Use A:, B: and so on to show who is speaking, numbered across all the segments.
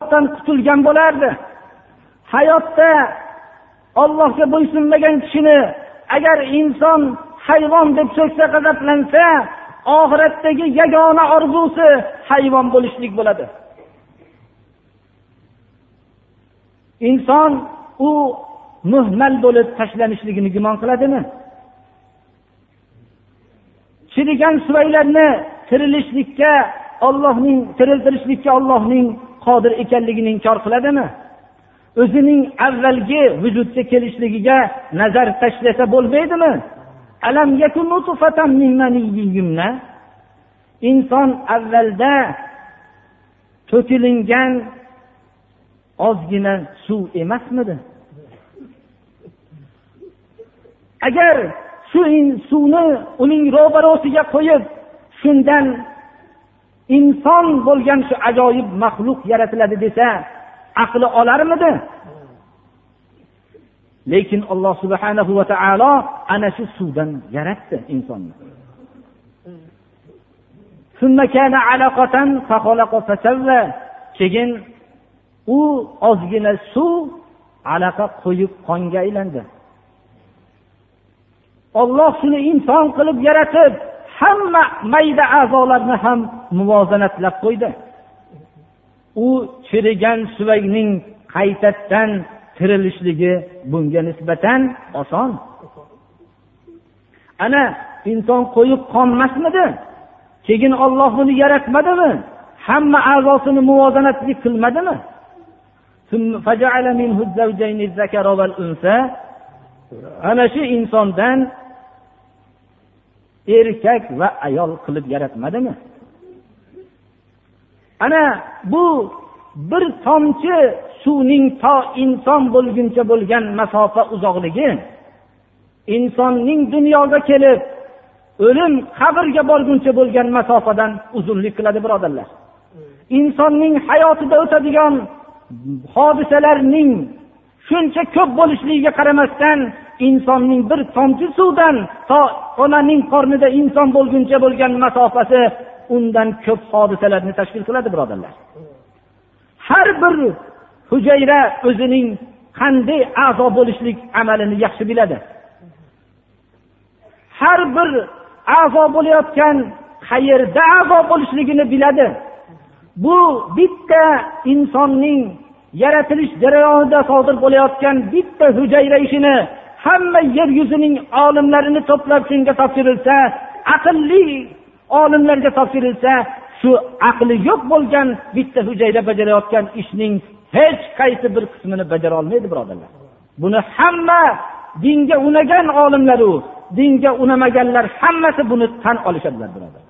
A: qutulgan bo'lardi. Hayotda ollohga bo'ysunmagan kishini agar inson hayvon deb so'ksa g'azablansa oxiratdagi yagona orzusi hayvon bo'lishlik bo'ladi. Inson u muhmal bo'lib tashlanishligini gumon qiladimi? Chirigan suvaylarni tirilishlikka ollohning tiriltirishlikka ollohning qodir ekanligini inkor qiladimi? O'zining avvalgi vujudga kelishligiga nazar tashlasa bo'lmaydimi? Inson avvalda to'kilingan ozgina suv emasmidi? Agar shu suvni uning ro'barosiga qo'yib shundan inson bo'lgan shu ajoyib maxluq yaratiladi desa aqli olarmidi? Lekin alloh subhanahu va taolo ana shu suvdan yaratdi insonni. Keyin u ozgina suv alaqa qo'yib qonga aylandi. Olloh shuni inson qilib yaratib hamma mayda a'zolarni ham muvozanatlab qo'ydi. U chirigan suvakning qaytadan tirilishligi bunga nisbatan oson. Ana inson qo'yib qonmasmidi? Keyin olloh uni yaratmadimi? Hamma a'zosini muvozanatli qilmadimi? Ana shu insondan erkak va ayol qilib yaratmadimi? Ana bu bir tomchi suvning to inson bo'lguncha bo'lgan masofa uzoqligi insonning dunyoga kelib o'lim qabrga borguncha bo'lgan masofadan uzunlik qiladi birodarlar. Insonning hayotida o'tadigan hodisalarning shuncha ko'p bo'lishligiga qaramasdan insonning bir tomchi suvdan to onaning qornida inson bo'lguncha bo'lgan masofasi undan ko'p hodisalarni tashkil qiladi birodarlar. Har bir hujayra o'zining qanday a'zo bo'lishlik amalini yaxshi biladi. Har bir a'zo bo'layotgan qayerda a'zo bo'lishligini biladi. Bu bitta insonning yaratilish jarayonida sodir bo'layotgan bitta hujayra ishini hamma yer yuzining olimlarini to'plab shunga topshirilsa aqlli olimlarga topshirilsa shu aqli yo'q bo'lgan bitta hujayra bajarayotgan ishning hech qaysi bir qismini bajara olmaydi birodarlar. Buni hamma dinga unagan olimlaru dinga unamaganlar hammasi buni tan olishadilar birodar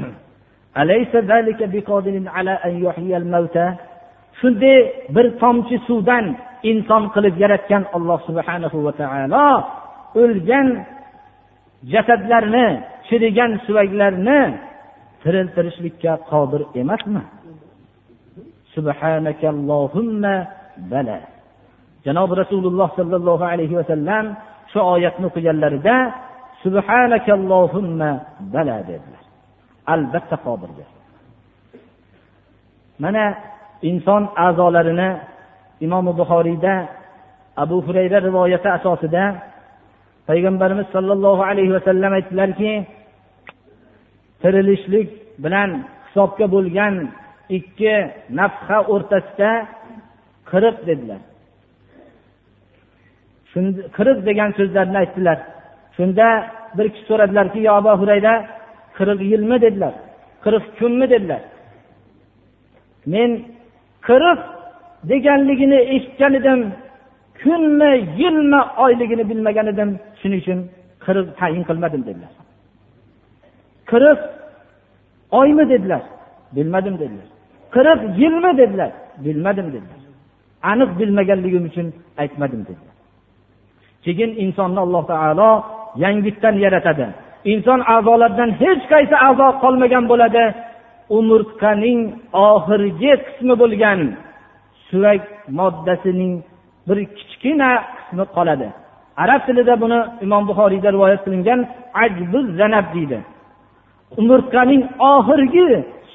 A: shunday bir tomchi suvdan inson qilib yaratgan alloh subhanahu va taolo o'lgan jasadlarni chirigan suvaklarni tiriltirishlikka qodir emasmi? Bala. Janobi rasululloh sollallohu alayhi vasallam shu oyatni o'qiganlarida subhanakallohumma bala dedilar. Albatta qodirdir. Mana inson a'zolarini imom buxoriyda abu hurayra rivoyati asosida payg'ambarimiz sollallohu alayhi vasallam aytdilarki tirilishlik bilan hisobga bo'lgan ikki nafha o'rtasida qirq dedilar. Qirq degan so'zlarni aytdilar. Shunda bir kishi so'radilarki yo abu hurayra qirq yilmi? dedilar. Qirq kunmi? dedilar. Men qirq deganligini eshitgan edim. Kunmi yilmi oyligini bilmagan edim shuning uchun qirq tayin qilmadim dedilar. Qirq oymi dedilar. Bilmadim dedilar. Qirq yilmi dedilar. Bilmadim dedilar. Aniq bilmaganligim uchun aytmadim dedilar. Keyin insonni alloh taolo yangitdan yaratadi. Inson a'zolaridan hech qaysi a'zo qolmagan bo'ladi. Umurtqaning oxirgi qismi bo'lgan suyak moddasining bir kichkina qismi qoladi. Arab tilida buni imom buxoriyda rivoyat qilingan ajbu zanab deydi. Umurtqaning oxirgi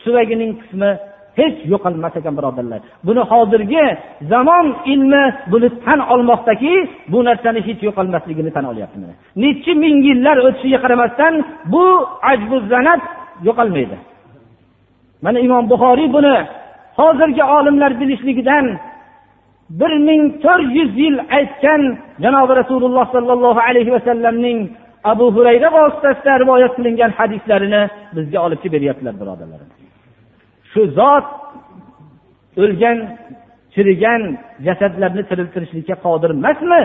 A: suvagining qismi hech yo'qolmas ekan birodarlar. Buni hozirgi zamon ilmi buni tan olmoqdaki bu narsani hech yo'qolmasligini tan olyapti nechi ming yillar o'tishiga qaramasdan bu ajbu zanat yo'qolmaydi. Mana imom buxoriy buni hozirgi olimlar bilishligidan bir ming to'rt yuz yil aytgan janobi rasululloh sollallohu alayhi vasallamning abu hurayra vositasida rivoyat qilingan hadislarini bizga olib kelib beryaptilar birodarlarim. Shu zot o'lgan chirigan jasadlarni tiriltirishlikka qodir emasmi?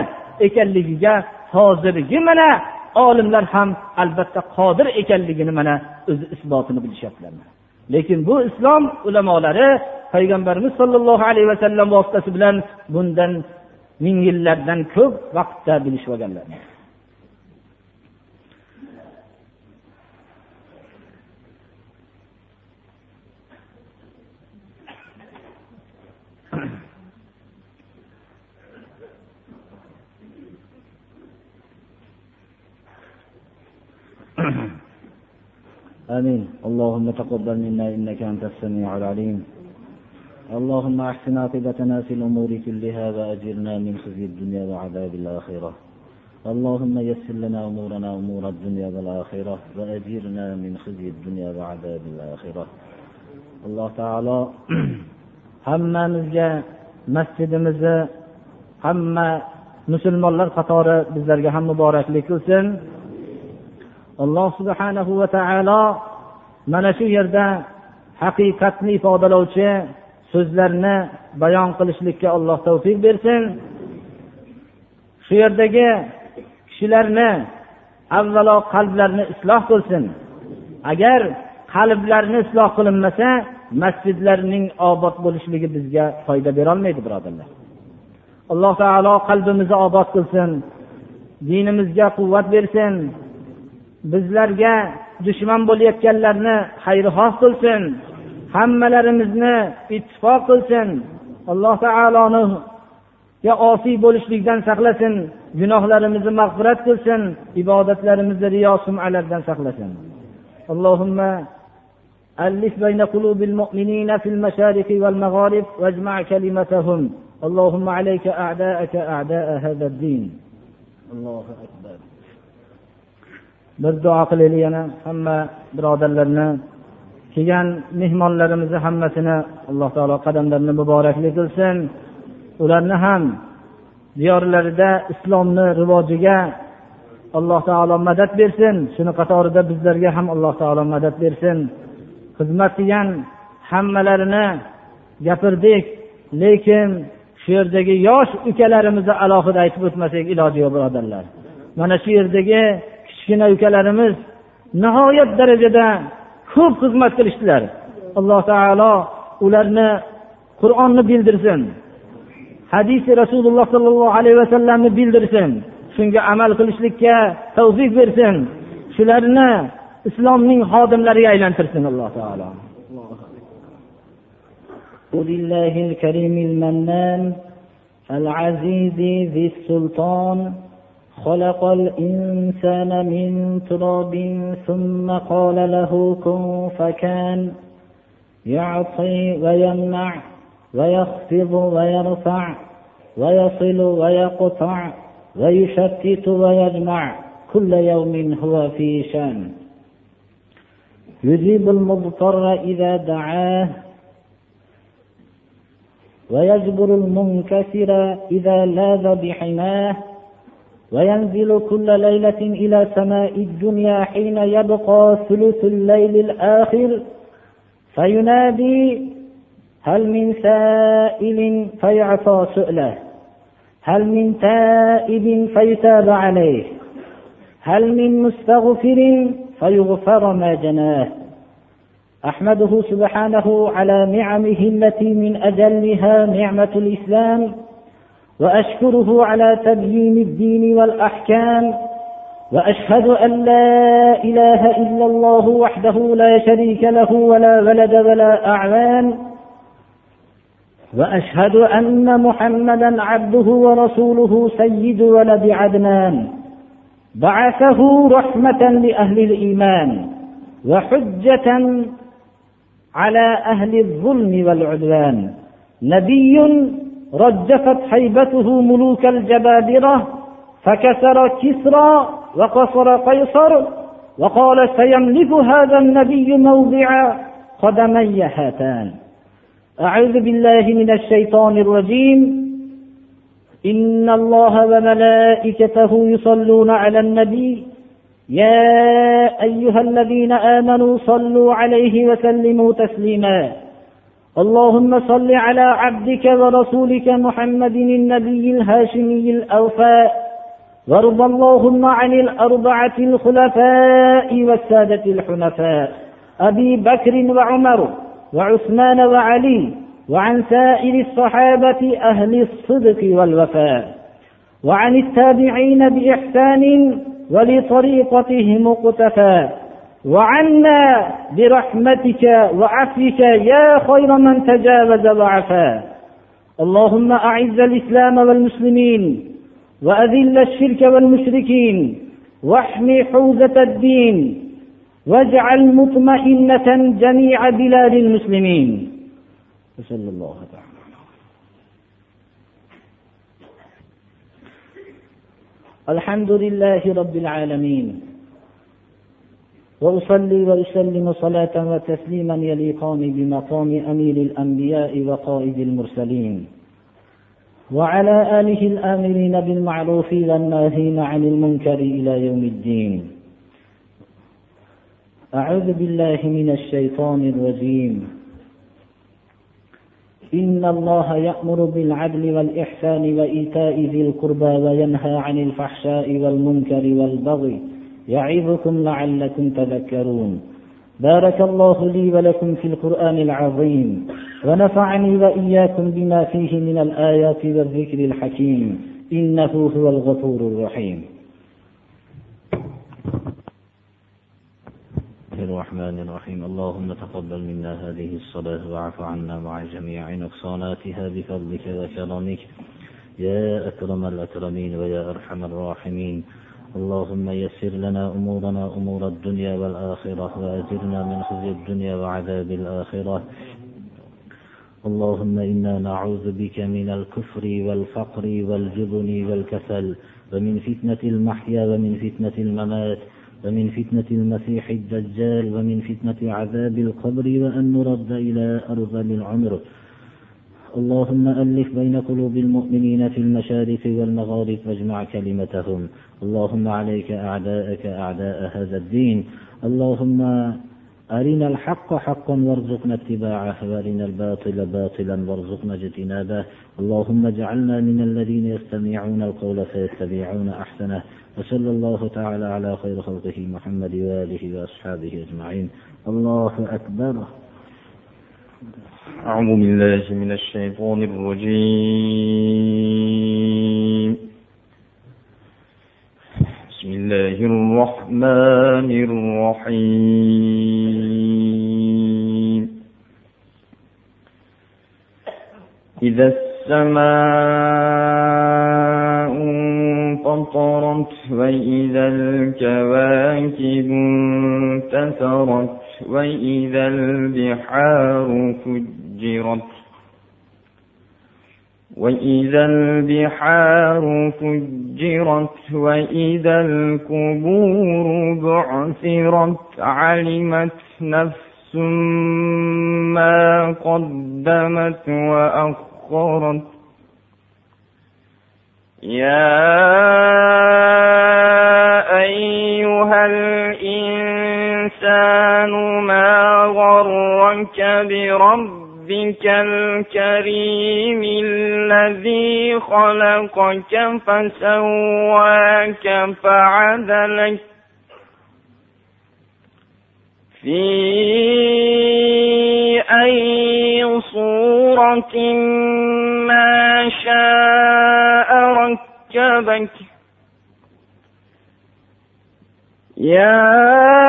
A: Ekanligiga hozirgi mana olimlar ham albatta qodir ekanligini mana o'zi isbotini bilishyaptilar lekin bu islom ulamolari payg'ambarimiz sollallohu alayhi vasallam vositasi bilan bundan ming yillardan ko'p vaqtda bilishib olganlar. آمين اللهم تقبل منا إنك أنت السميع العليم اللهم أحسن عاقبتنا في الأمور كلها وأجرنا من خزي الدنيا وعذاب الآخرة اللهم يسر لنا أمورنا أمور الدنيا والآخرة وأجرنا من خزي الدنيا وعذاب الآخرة alloh taolo hammamizga masjidimizni hamma musulmonlar qatori bizlarga ham muboraklik qilsin Alloh subhanahu va taolo mana shu yerda haqiqatni ifodalovchi so'zlarni bayon qilishlikka alloh tavfiq bersin. Shu yerdagi kishilarni avvalo qalblarini isloh qilsin. Agar qalblarni isloh qilinmasa masjidlarning obod bo'lishligi bizga foyda berolmaydi birodarlar. Alloh taolo qalbimizni obod qilsin dinimizga quvvat bersin bizlarga dushman bo'layotganlarni xayrixoh qilsin hammalarimizni ittifoq qilsin alloh taoloniga osiy bo'lishlikdan saqlasin gunohlarimizni mag'firat qilsin ibodatlarimizni riyo sumalardan saqlasin اللهم ألف بين قلوب المؤمنين في المشارق والمغارب واجمع كلمتهم اللهم عليك أعداءك أعداء هذا الدين الله أكبر bir duo qilaylik yana hamma birodarlarni. Kelgan mehmonlarimizni hammasini alloh taolo qadamlarini muborakli qilsin. Ularni ham diyorlarida islomni rivojiga alloh taolo madad bersin. Shuni qatorida bizlarga ham alloh taolo madad bersin. Xizmat qilgan hammalarini gapirdik. Lekin shu yerdagi yosh ukalarimizni alohida aytib o'tmasak iloji yo'q birodarlar. Mana shu yerdagi kichkina ukalarimiz nihoyat darajada ko'p xizmat qilishdilar alloh taolo ularni qur'onni bildirsin hadisi rasululloh sollallohu alayhi vasallamni bildirsin shunga amal qilishlikka tavfiq bersin shularni islomning xodimlariga aylantirsin alloh taolo لله الكريم المنان العزيز ذي السلطان خلق الإنسان من تراب ثم قال له كن فكان. يعطي ويمنع ويخفض ويرفع ويصل ويقطع ويشتت ويجمع كل يوم هو في شان. يجيب المضطر إذا دعاه ويجبر المنكسر إذا لاذ بحماه وينزل كل ليلة إلى سماء الدنيا حين يبقى ثلث الليل الآخر. فينادي هل من سائل فيعطى سؤله. هل من تائب فيتاب عليه. هل من مستغفر فيغفر ما جناه. أحمده سبحانه على نعمه التي من أجلها نعمة الإسلام. وأشكره على تبيين الدين والأحكام وأشهد أن لا إله إلا الله وحده لا شريك له ولا ولد ولا أعوان وأشهد أن محمدا عبده ورسوله سيد ولد عدنان بعثه رحمة لأهل الإيمان وحجة على أهل الظلم والعدوان نبي رجفت هيبته ملوك الجبابرة فكسر كسرى وقصر قيصر وقال سيملك هذا النبي موضع قدمي هاتان. أعوذ بالله من الشيطان الرجيم. إن الله وملائكته يصلون على النبي. يا أيها الذين آمنوا صلوا عليه وسلموا تسليما. اللهم صل على عبدك ورسولك محمد النبي الهاشمي الأوفاء وارض اللهم عن الأربعة الخلفاء والسادة الحنفاء. أبي بكر وعمر وعثمان وعلي وعن سائر الصحابة أهل الصدق والوفاء. وعن التابعين بإحسان ولطريقتهم اقتفى وعنا برحمتك وعفوك يا خير من تجاوز وعفا اللهم أعز الإسلام والمسلمين وأذل الشرك والمشركين واحم حوزة الدين واجعل مطمئنة جميع بلاد المسلمين. وصلى الله تعالى. الحمد لله رب العالمين. وأصلي وأسلم صلاة وتسليما يليقان بمقام أمير الأنبياء وقائد المرسلين. وعلى آله الآمرين بالمعروف والناهين عن المنكر إلى يوم الدين. أعوذ بالله من الشيطان الرجيم. إن الله يأمر بالعدل والإحسان وإيتاء ذي القربى وينهى عن الفحشاء والمنكر والبغي يعظكم لعلكم تذكرون. بارك الله لي ولكم في القرآن العظيم ونفعني وإياكم بما فيه من الآيات والذكر الحكيم. إنه هو الغفور الرحيم.
B: الرحمن الرحيم. اللهم تقبل منا هذه الصلاة واعف عنا مع جميع نقصاناتها بفضلك وكرمك. يا أكرم الأكرمين ويا أرحم الراحمين. اللهم يسر لنا أمورنا أمور الدنيا والآخرة وأجرنا من خزي الدنيا وعذاب الآخرة. اللهم إنا نعوذ بك من الكفر والفقر والجبن والكسل ومن فتنة المحيا ومن فتنة الممات ومن فتنة المسيح الدجال ومن فتنة عذاب القبر وأن نرد إلى أرذل العمر اللهم ألف بين قلوب المؤمنين في المشارق والمغارب واجمع كلمتهم. اللهم عليك أعداءك أعداء هذا الدين. اللهم أرنا الحق حقا وارزقنا اتباعه وأرنا الباطل باطلا وارزقنا اجتنابه. اللهم اجعلنا من الذين يستمعون القول فيتبعون أحسنه. وصلى الله تعالى على خير خلقه محمد وآله وأصحابه أجمعين. الله أكبر.
C: أعوذ بالله من الشيطان الرجيم. بسم الله الرحمن الرحيم. إذا السماء انفطرت وإذا الكواكب انتثرت وإذا البحار فجرت وإذا البحار فجرت وإذا القبور بعثرت علمت نفس ما قدمت وأخرت. يا أيها الإنسان ما غرك بربك؟ الكريم الذي خلقك فسواك فعدلك في أي صورة ما شاء ركبك يا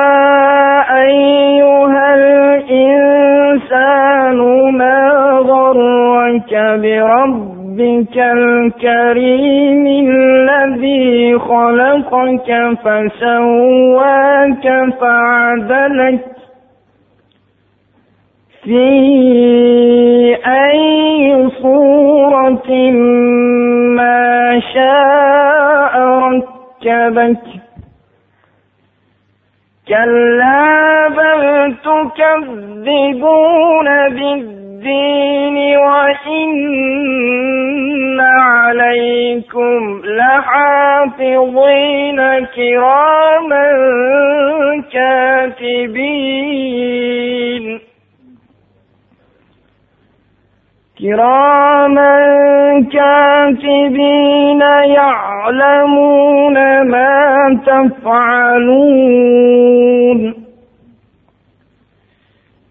C: بربك الكريم الذي خلقك فسواك فعدلك في أي صورة ما شاء ركبك. كلا بل تكذبون بالدين وإن عليكم لحافظين كراما كاتبين. كراما كاتبين يعلمون ما تفعلون.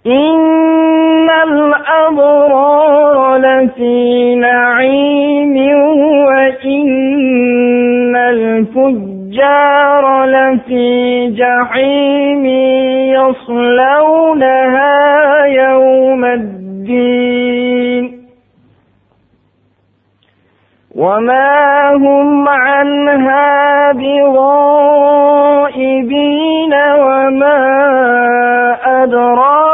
C: إن الأبرار لفي نعيم وإن الفجار لفي جحيم يصلونها يوم الدين وما هم عنها بغائبين وما أدراك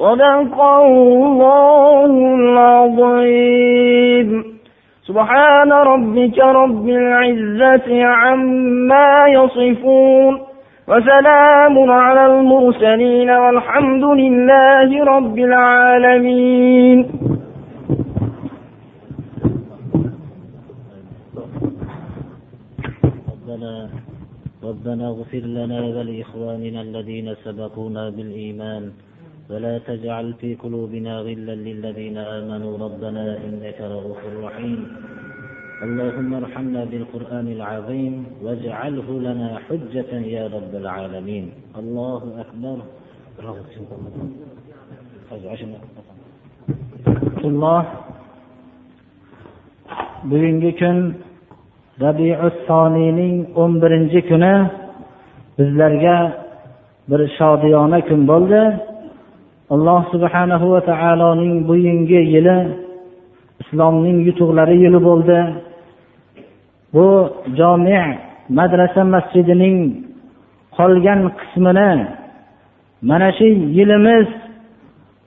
C: صدق الله العظيم. سبحان ربك رب العزة عما يصفون وسلام على المرسلين والحمد لله رب العالمين.
B: ربنا ربنا اغفر لنا ولإخواننا الذين سبقونا بالإيمان. ولا تجعل في قلوبنا غلا للذين آمنوا. ربنا إنك رؤوف رحيم. اللهم ارحمنا بالقرآن العظيم واجعله لنا حجة يا رب العالمين. الله أكبر.
A: alloh bugungi kun rabiu soniyning o'n birinchi kuni bizlarga bir shodiyona kun bo'ldi alloh subhanahu va taoloning bugungi yili islomning yutuqlari yili bo'ldi. Bu jomi madrasa masjidining qolgan qismini mana shu yilimiz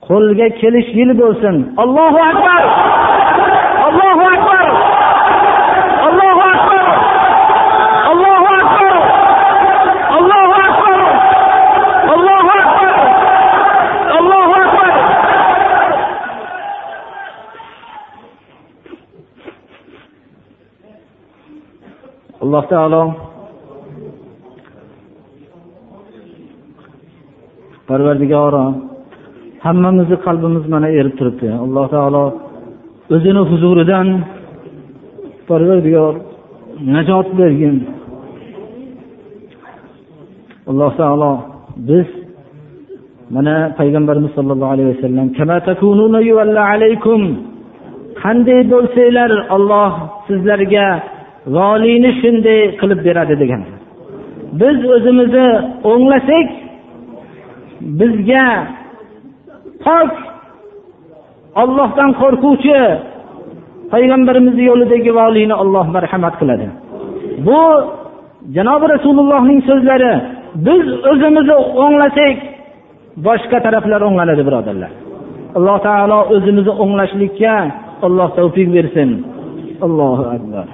A: qo'lga kelish yili bo'lsin. Allohu akbar! Alloh taolo parvardigoro hammamizni qalbimiz mana erib turibdi. Alloh taolo o'zini huzuridan parvardigor najot bergin. Alloh taolo biz mana payg'ambarimiz sollallohu alayhi vasallam qanday bo'lsanglar olloh sizlarga g'oliyni shunday qilib beradi degan. Biz o'zimizni o'nglasak bizga pok ollohdan qo'rquvchi payg'ambarimizni yo'lidagi voliyni olloh marhamat qiladi. Bu janobi rasulullohning so'zlari biz o'zimizni o'nglasak boshqa taraflar o'nglanadi birodarlar. Alloh taolo o'zimizni o'nglashlikka alloh tavfiq bersin. Allohu akbar.